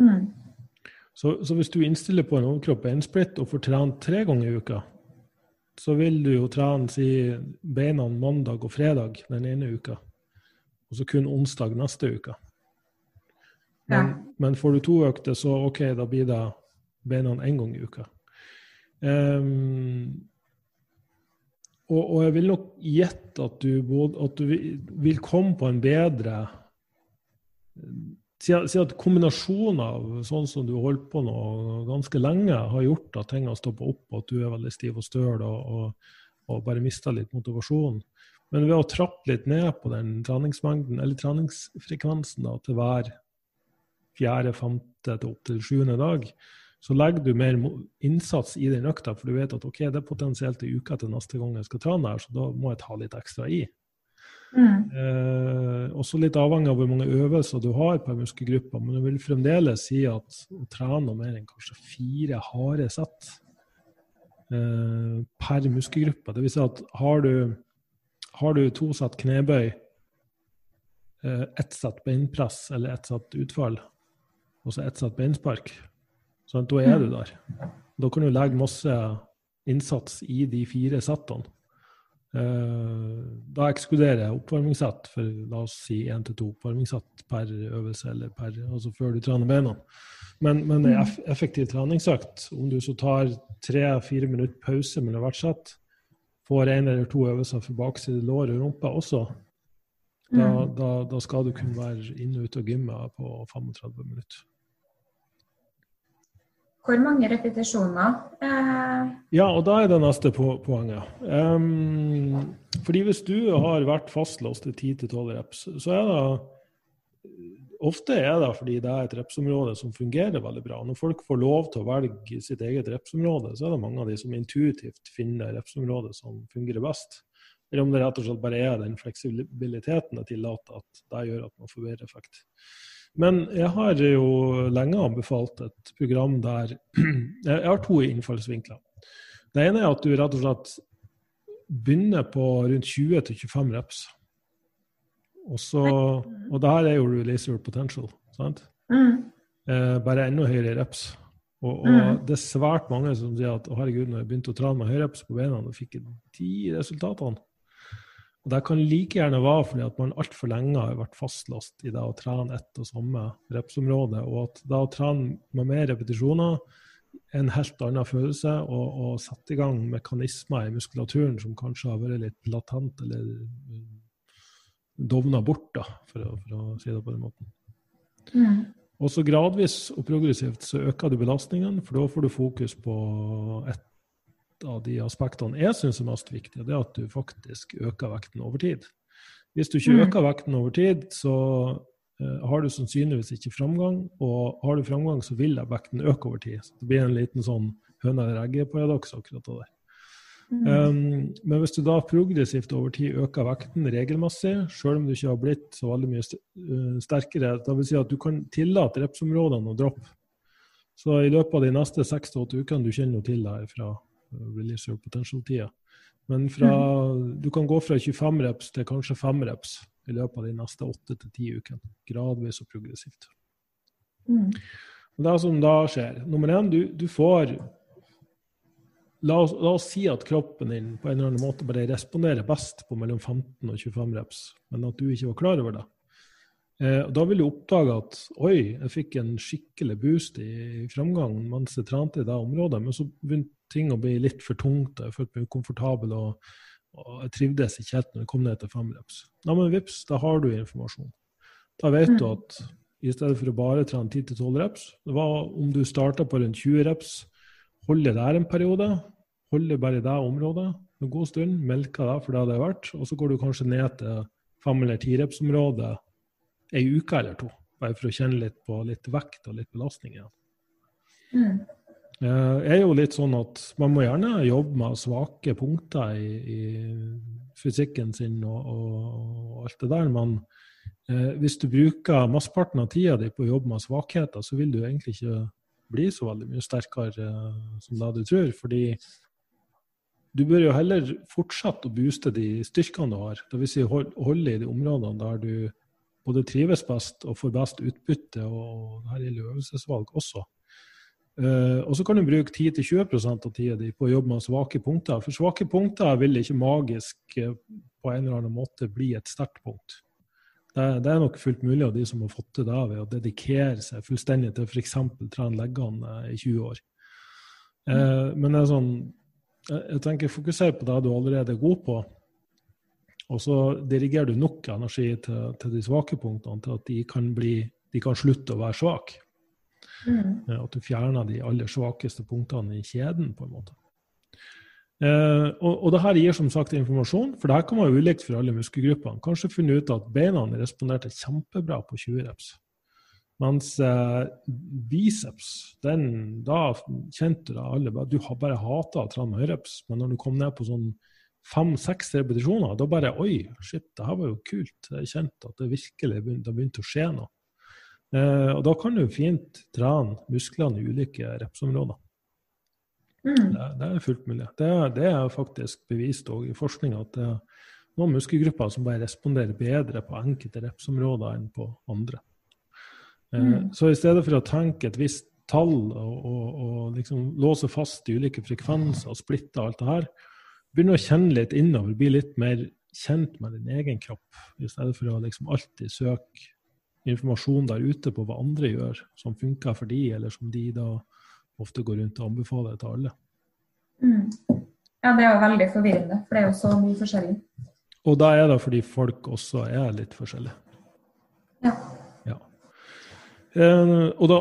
Mm. Så, så, hvis du innstiller på en overkropp beinsplitt og får trent tre ganger i uka, så vil du jo trene si beina mandag og fredag den ene uka, og så kun onsdag neste uke. Men, ja. men får du to økter, så OK, da blir det beina én gang i uka. Um, og, og, jeg vil nok gjette at at du vil komme på en bedre Si at kombinasjonen av sånn som du har holdt på nå ganske lenge, har gjort at ting har stoppa opp, og at du er veldig stiv og støl og, og, og bare mista litt motivasjon. Men ved å trappe litt ned på den treningsmengden, eller treningsfrekvensen da, til hver fjerde, femte til opptil sjuende dag, så legger du mer innsats i den økta, for du vet at ok, det er potensielt en uke til neste gang jeg skal trene her, så da må jeg ta litt ekstra i. Mm. Eh, også litt avhengig av hvor mange øvelser du har per muskelgruppe, men jeg vil fremdeles si at å trene noe mer enn kanskje fire harde sett eh, per muskelgruppe, dvs. Si at har du, har du to sett knebøy eh, ett sett beinpress eller ett sett utfall, og så ett sett beinspark. Sånn, da er du mm. der. Da kan du legge masse innsats i de fire settene. Eh, da ekskluderer jeg oppvarmingssett for la oss si én til to oppvarmingssett per øvelse, eller per, altså før du trener beina. Men, men en effektiv treningsøkt, om du så tar tre-fire minutter pause mellom hvert sett, får én eller to øvelser for bakside lår og rumpe også, da, mm. da, da, skal du kunne være inne og ute og gymme på 35 minutter. Hvor mange repetisjoner? Eh... Ja, og da er det neste po poenget. Um, fordi hvis du har vært fastlåst til 10-12 reps, så er det Ofte er det fordi det er et repsområde som fungerer veldig bra. Når folk får lov til å velge sitt eget repsområde, så er det mange av de som intuitivt finner repsområdet som fungerer best. Eller om det rett og slett bare er den fleksibiliteten det tillater at det gjør at man får bedre effekt. Men jeg har jo lenge anbefalt et program der [clears throat] Jeg har to innfallsvinkler. Det ene er at du rett og slett begynner på rundt 20-25 reps. Og, så, og det her er jo release your potential. sant? Mm. Eh, bare enda høyere reps. Og, og mm. det er svært mange som sier at herregud, når jeg begynte å trene med høyreps på beina, da fikk jeg de resultatene. Og Det kan like gjerne være fordi at man altfor lenge har vært fastlåst i det å trene ett og samme repsområde, og at det å trene med mer repetisjoner er en helt annen følelse, og, og sette i gang mekanismer i muskulaturen som kanskje har vært litt latent eller dovna bort, da, for å, for å, si det på den måten. Mm. Og så gradvis og progressivt så øker du belastningen, for da får du fokus på ett av de aspektene jeg syns er mest viktige, det er at du faktisk øker vekten over tid. Hvis du ikke mm. øker vekten over tid, så uh, har du sannsynligvis ikke framgang. Og har du framgang, så vil vekten øke over tid. Så det blir en liten sånn høna eller egget-paradoks akkurat det. Mm. Um, men hvis du da progressivt over tid øker vekten regelmessig, selv om du ikke har blitt så veldig mye eh, sterkere, da vil si at du kan tillate repsområdene å droppe. Så i løpet av de neste seks til åtte ukene du kjenner til det fra release your potential-tida. Men fra, du kan gå fra 25 reps til kanskje 5 reps i løpet av de neste 8-10 ukene. Gradvis og progressivt. Mm. Og det som da skjer Nummer én, du, du får la oss, la oss, si at kroppen din på en eller annen måte bare responderer best på mellom 15 og 25 reps, men at du ikke var klar over det. Eh, da vil du oppdage at oi, jeg fikk en skikkelig boost i, i framgang mens jeg trente i det området, men så begynte ting å bli litt for tungt, jeg følte meg ukomfortabel og, og, jeg trivdes ikke helt når jeg kom ned til femlaps. reps. Ja, men vips, da har du informasjon. Da vet du mm. at i stedet for å bare trene 10-12 reps, det var om du starta på rundt 20 reps, holder der en periode, holder bare i det området en god stund, melker det for det det er verdt, og så går du kanskje ned til fem- eller tireps-området ei uke eller to. Bare for å kjenne litt på litt vekt og litt belastning igjen. Mm. Eh, det er jo litt sånn at man må gjerne jobbe med svake punkter i, i fysikken sin og, og, alt det der, men eh, hvis du bruker masseparten av tida di på å jobbe med svakheter, så vil du egentlig ikke bli så veldig mye sterkere eh, som det du tror. fordi du bør jo heller fortsette å booste de styrkene du har. Dvs. Si holde i de områdene der du både trives best og får best utbytte, og det her gjelder øvelsesvalg også. Uh, og så kan du bruke 10-20 av tida di på å jobbe med svake punkter. For svake punkter vil ikke magisk uh, på en eller annen måte bli et sterkt punkt. Det, det, er nok fullt mulig av de som har fått til det ved å dedikere seg fullstendig til f.eks. trene leggene i 20 år. Uh, men det er sånn, jeg, jeg tenker fokuser på det du allerede er god på. Og så dirigerer du nok energi til, til, de svake punktene til at de kan, bli, de kan slutte å være svake. Mm. At du fjerner de aller svakeste punktene i kjeden, på en måte. Eh, og, og det her gir som sagt informasjon, for det her kan være ulikt for alle muskelgruppene. Kanskje funnet ut at beina responderte kjempebra på 20 reps. Mens eh, biceps, den, da kjente du alle Du har bare hata å trene høyreps, men når du kom ned på sånn fem-seks repetisjoner, da bare Oi, shit, det her var jo kult. Jeg kjente at det virkelig begynte, begynte å skje noe. Eh, og da kan du fint trene musklene i ulike repsområder. Mm. Det, det, er fullt mulig. Det, det er faktisk bevist i forskning at det, er noen muskelgrupper som bare responderer bedre på enkelte repsområder enn på andre. Eh, mm. Så i stedet for å tenke et visst tall og, og, og liksom låse fast i ulike frekvenser og splitte alt det her, begynne å kjenne litt innover, bli litt mer kjent med din egen kropp, i stedet for å liksom alltid søke informasjon der ute på hva andre gjør som funker for de, eller som de da ofte går rundt og anbefaler til alle. Mm. Ja, det er jo veldig forvirrende, for det er jo så mye forskjellig. Og da er det fordi folk også er litt forskjellige. Ja. ja. Eh, og da,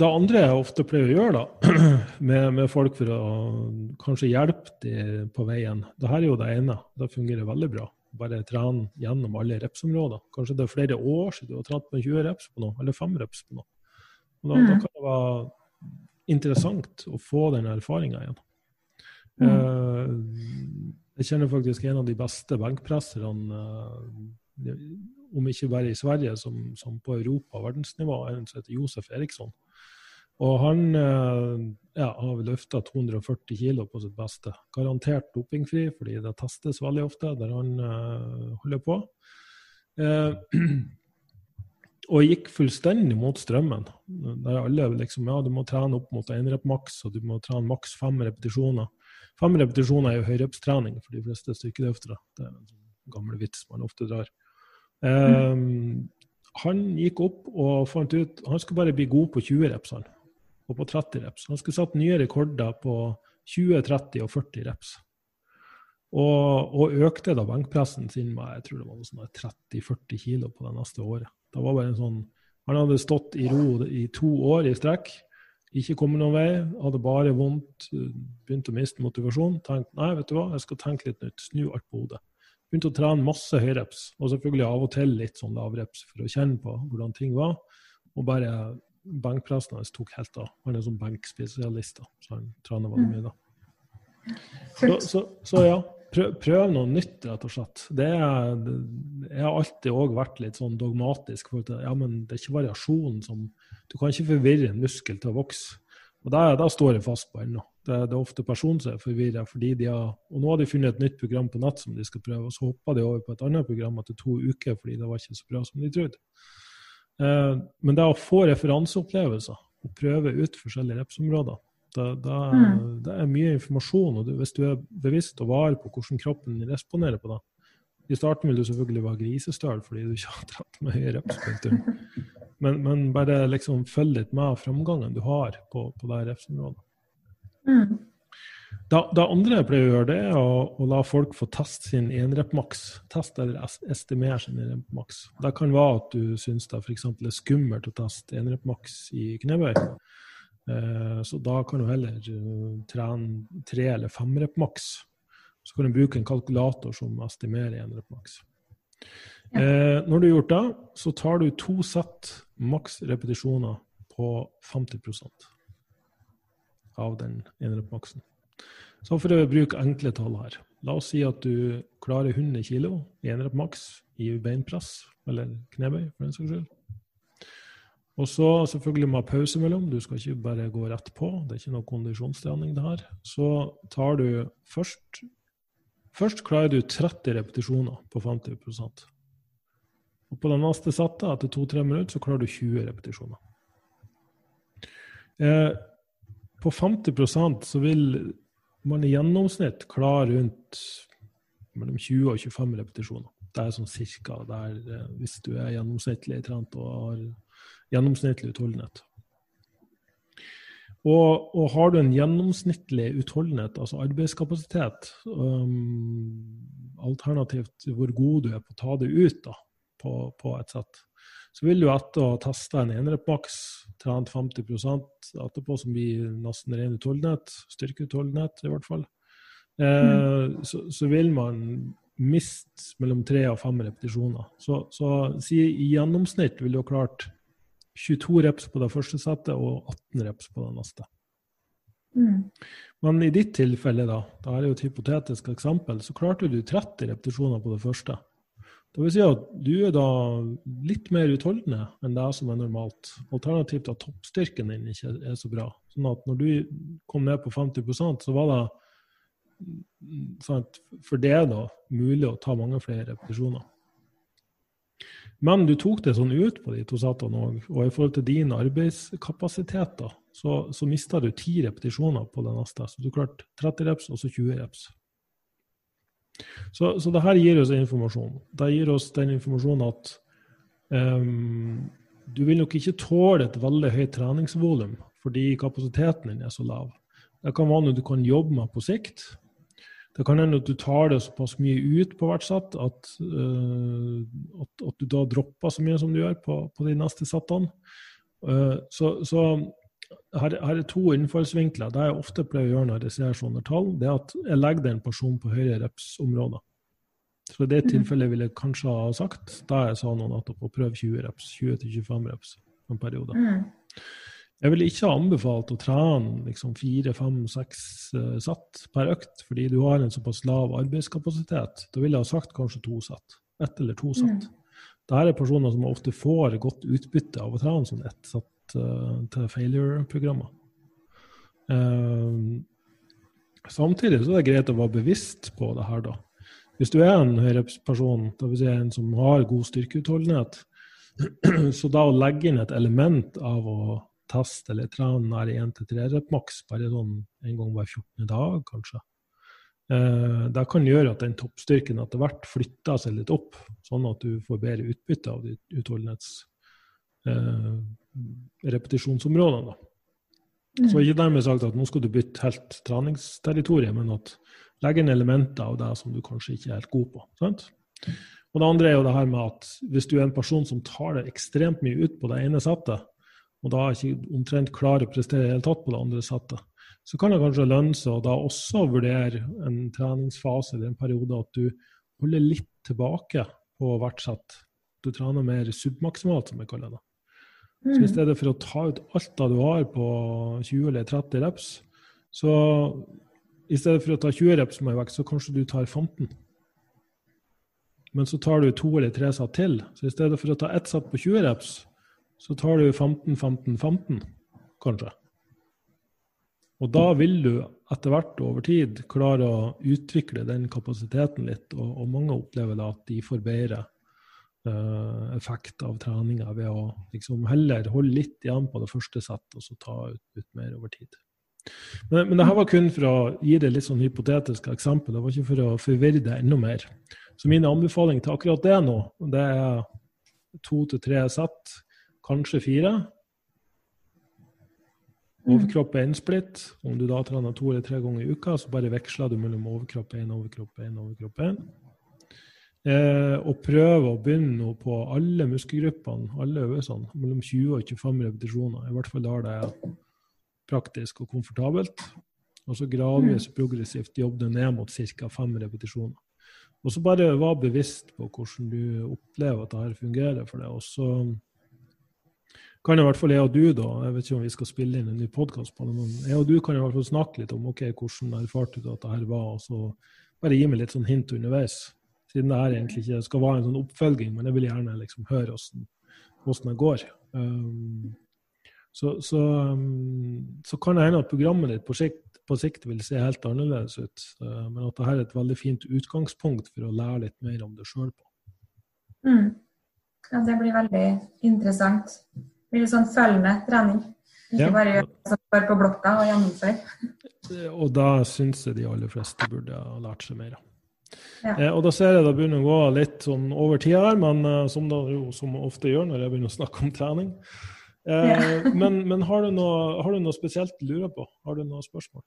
det andre jeg ofte pleier å gjøre da, [clears throat] med, med, folk for å kanskje hjelpe dem på veien, det her er jo det ene. Det fungerer veldig bra. Bare trene gjennom alle repsområder. Kanskje det er flere år siden du har trent med 20 reps på noe, eller 5 reps på noe. Da, mm. da kan det være interessant å få den erfaringa igjen. Mm. Uh, jeg kjenner faktisk en av de beste benkpresserne, uh, om ikke bare i Sverige, som, som på europa- og verdensnivå, en som heter Josef Eriksson. Og han uh, ja, har løfta 240 kilo på sitt beste. Garantert dopingfri, fordi det testes veldig ofte der han holder på. [clears throat] og gikk fullstendig mot strømmen. Der alle liksom Ja, du må trene opp mot én rep maks, og du må trene maks fem repetisjoner. Fem repetisjoner er jo høyrepstrening for de fleste styrkeløftere. Det er en sånn gammel vits man ofte drar. Um, han gikk opp og fant ut Han skulle bare bli god på 20 reps, han. Og på 30 reps. Han skulle satt nye rekorder på 20, 30 og 40 reps. Og, og økte da benkpressen sin med jeg tror det var sånn 30-40 kilo på det neste året. Det var bare en sånn, Han hadde stått i ro i to år i strekk, ikke kommet noen vei, hadde bare vondt, begynte å miste motivasjon. Tenkte nei, vet du hva, jeg skal tenke litt nytt, snu alt på hodet. Begynte å trene masse høyreps, og selvfølgelig av og til litt sånn lavreps for å kjenne på hvordan ting var. Og bare benkpressen hans tok helt av. Han er sånn benkspesialist, så han trener veldig mye da. Så, så, så ja, prøv, prøv, noe nytt, rett og slett. Det er, jeg har alltid òg vært litt sånn dogmatisk. for at ja, men Det er ikke variasjonen som Du kan ikke forvirre en muskel til å vokse. Og Da står jeg fast på ennå. Det, det, er ofte personen som er forvirra. Og nå har de funnet et nytt program på nett som de skal prøve, og så hoppa de over på et annet program etter to uker fordi det var ikke så bra som de trodde. Eh, men det å få referanseopplevelser og prøve ut forskjellige repsområder det, det, mm. det, er mye informasjon, og du, hvis du er bevisst og var på hvordan kroppen responderer på det I starten vil du selvfølgelig være grisestøl fordi du [laughs] ikke har trent med høye reps [laughs] Men, men, bare liksom følg litt med framgangen du har på, på det repsområdet. Mm. Det, det, andre jeg pleier å gjøre, det er å, å la folk få teste sin enrep-maks. Teste eller estimere sin enrep-maks. Det kan være at du syns det f.eks. er skummelt å teste enrep-maks i knebøy. Eh, så da kan du heller eh, trene tre eller fem rep maks. Så kan du bruke en kalkulator som estimerer én rep maks. Ja. Eh, når du har gjort det, så tar du to sett maks repetisjoner på 50% av den ene rep maksen. Så for å bruke enkle tall her. La oss si at du klarer 100 kg i enrep maks i beinpress, eller knebøy for den saks skyld. Og så selvfølgelig ha pause mellom. Du skal ikke bare gå rett på. Det er ikke noe kondisjonstrening, det her. Så tar du først Først klarer du 30 repetisjoner på 50% Og på det neste settet, etter 2-3 minutter, så klarer du 20 repetisjoner. Eh, på 50% så vil man i gjennomsnitt klarer rundt mellom 20 og 25 repetisjoner. Det er sånn cirka der eh, hvis du er gjennomsnittlig trent og har gjennomsnittlig utholdenhet. Og, og, har du en gjennomsnittlig utholdenhet, altså arbeidskapasitet, um, alternativt hvor god du er på å ta det ut da, på, på et sett, så vil du etter å ha testa en enerepmaks, trent 50% etterpå, som blir nesten ren utholdenhet, styrkeutholdenhet i hvert fall, eh, mm. så, så, vil man miste mellom tre og fem repetisjoner. Så, så si, i gjennomsnitt vil du ha klart 22 reps på det første settet og 18 reps på det neste. Mm. Men i ditt tilfelle, da, da er det jo et hypotetisk eksempel, så klarte du 30 repetisjoner på det første. Det vil si at du er da litt mer utholdende enn det som er normalt. Alternativt at toppstyrken din ikke er så bra. Sånn at når du kom ned på 50% så var det sånn for det da mulig å ta mange flere repetisjoner. Men du tok det sånn ut på de to setene òg, og i forhold til din arbeidskapasitet, da, så, så mista du ti repetisjoner på det neste. Så du klarte 30 reps, og så 20 reps. Så, så det her gir oss informasjon. Det gir oss den informasjonen at um, du vil nok ikke tåle et veldig høyt treningsvolum fordi kapasiteten din er så lav. Det kan være noe du kan jobbe med på sikt. Det kan hende at du tar det såpass mye ut på hvert sett at, uh, at, at, du da dropper så mye som du gjør på, på de neste settene. Uh, så, så her, her, er to innfallsvinkler. Det jeg ofte pleier å gjøre når jeg ser sånne tall, det er at jeg legger den personen på høyere reps-områder. Så i det mhm. tilfellet ville jeg kanskje ha sagt da jeg sa noe nettopp å prøve 20 reps, 20-25 reps en periode. Mm. Jeg ville ikke ha anbefalt å trene liksom fire, fem, seks uh, sett per økt, fordi du har en såpass lav arbeidskapasitet. Da ville jeg ha sagt kanskje to sett. Ett eller to sett. Mm. Dette er personer som ofte får godt utbytte av å trene sånn ett sett uh, til failure-programmer. Uh, samtidig så er det greit å være bevisst på det her, da. Hvis du er en høyreperson, dvs. Si en som har god styrkeutholdenhet, [clears throat] så da å legge inn et element av å teste eller trene nær 1-3 rep maks, bare sånn en gang hver 14. dag, kanskje. Eh, det kan gjøre at den toppstyrken etter hvert flytter seg litt opp, sånn at du får bedre utbytte av de utholdenhetsrepetisjonsområdene. Eh, mm. Så ikke dermed sagt at nå skal du bytte helt treningsterritorium, men at legge inn elementer av det som du kanskje ikke er helt god på. sant? Og det andre er jo det her med at hvis du er en person som tar det ekstremt mye ut på det ene settet, og da ikke omtrent klarer å prestere i det hele tatt på det andre settet, så kan det kanskje lønne seg å da også vurdere en treningsfase eller en periode at du holder litt tilbake på hvert sett. Du trener mer submaksimalt, som jeg kaller det. Så i stedet for å ta ut alt det du har på 20 eller 30 reps, så i stedet for å ta 20 reps med vekt, så kanskje du tar 15. Men så tar du to eller tre satt til. Så i stedet for å ta ett satt på 20 reps, så tar du 15, 15, 15, kanskje. Og da vil du etter hvert over tid klare å utvikle den kapasiteten litt, og, og mange opplever da at de får bedre uh, effekt av treninga ved å liksom heller holde litt igjen på det første settet og så ta ut, ut mer over tid. Men, men det her var kun for å gi det litt sånn hypotetiske eksempel, det var ikke for å forvirre det enda mer. Så min anbefaling til akkurat det nå, det er to til tre sett kanskje fire. Mm. Overkropp er innsplitt. Om du da trener to eller tre ganger i uka, så bare veksler du mellom overkropp 1, overkropp 1, overkropp 1. Eh, og prøve å begynne på alle muskelgruppene, alle øvelsene, mellom 20 og 25 repetisjoner. I hvert fall der det er praktisk og komfortabelt. Og så gradvis progressivt jobbe det ned mot ca. fem repetisjoner. Og så bare være bevisst på hvordan du opplever at dette fungerer for deg. Og så kan i hvert fall jeg og du, da, jeg vet ikke om vi skal spille inn en ny podkast på det, men jeg og du kan i hvert fall snakke litt om ok, hvordan erfarte du at det her var, og så bare gi meg litt sånn hint underveis. Siden det her egentlig ikke skal være en sånn oppfølging, men jeg vil gjerne liksom høre hvordan det går. Um, så, så, um, så, kan det hende at programmet ditt på sikt, på sikt, vil se helt annerledes ut. Uh, men at dette er et veldig fint utgangspunkt for å lære litt mer om det sjøl på. Mm. Ja, det blir veldig interessant blir det sånn følgende trening. Ikke ja. bare gjøre det som står på blokka og gjennomføre. Og da syns jeg de aller fleste burde ha lært seg mer. Ja. Eh, og da ser jeg det begynner å gå litt sånn over tida her, men eh, som det jo som ofte gjør når jeg begynner å snakke om trening. Eh, ja. [laughs] men, men har, du noe, har, du noe, spesielt du lurer på? Har du noen spørsmål?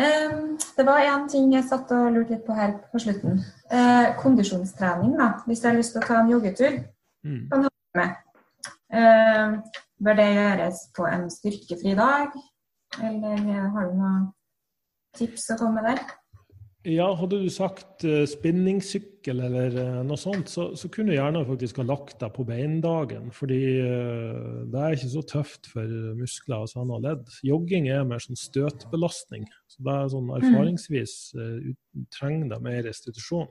Um, det var én ting jeg satt og lurte litt på her på slutten. Uh, kondisjonstrening, da. Hvis jeg har lyst til å ta en joggetur, mm. kan ha med. Eh, bør det gjøres på en styrkefri dag, eller har du noen tips å komme med der? Ja, hadde du sagt uh, spinningsykkel eller uh, noe sånt, så, så, kunne du gjerne faktisk ha lagt deg på beindagen. Fordi uh, det er ikke så tøft for muskler og sånne ledd. Jogging er mer sånn støtbelastning. Så det er sånn mm. erfaringsvis uh, trenger det mer restitusjon.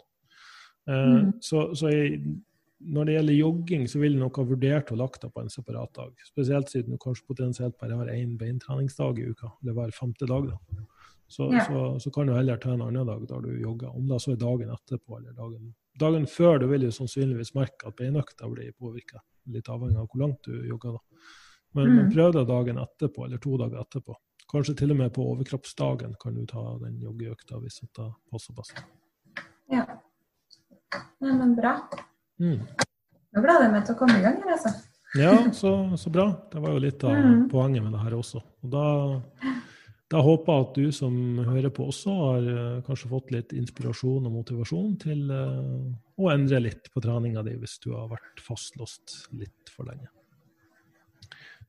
Mm. Så, så jeg, når det gjelder jogging, så vil jeg nok ha vurdert å lagt det på en separat dag. Spesielt siden du kanskje potensielt bare har én beintreningsdag i uka, eller hver femte dag. da. Så, Ja. så, så kan du heller ta en annen dag der du jogger, om det så er dagen etterpå eller dagen, dagen før. Du vil jo sannsynligvis merke at beinøkta blir påvirka, litt avhengig av hvor langt du jogger. da. Men, men Mm. prøv det dagen etterpå, eller to dager etterpå. Kanskje til og med på overkroppsdagen kan du ta den joggeøkta hvis det passer best. Ja. Nei, men bra. Mm. Nå gleder jeg meg til å komme i gang her, altså. Ja, så, så bra. Det var jo litt av Mm. poenget med det her også. Og da, da håper jeg at du som hører på også har eh, kanskje fått litt inspirasjon og motivasjon til uh, å endre litt på treninga di hvis du har vært fastlåst litt for lenge.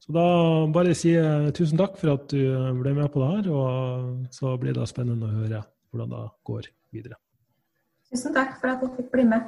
Så da bare jeg tusen takk for at du ble med på det her, og så blir det spennende å høre hvordan det går videre. Tusen takk for at jeg fikk bli med.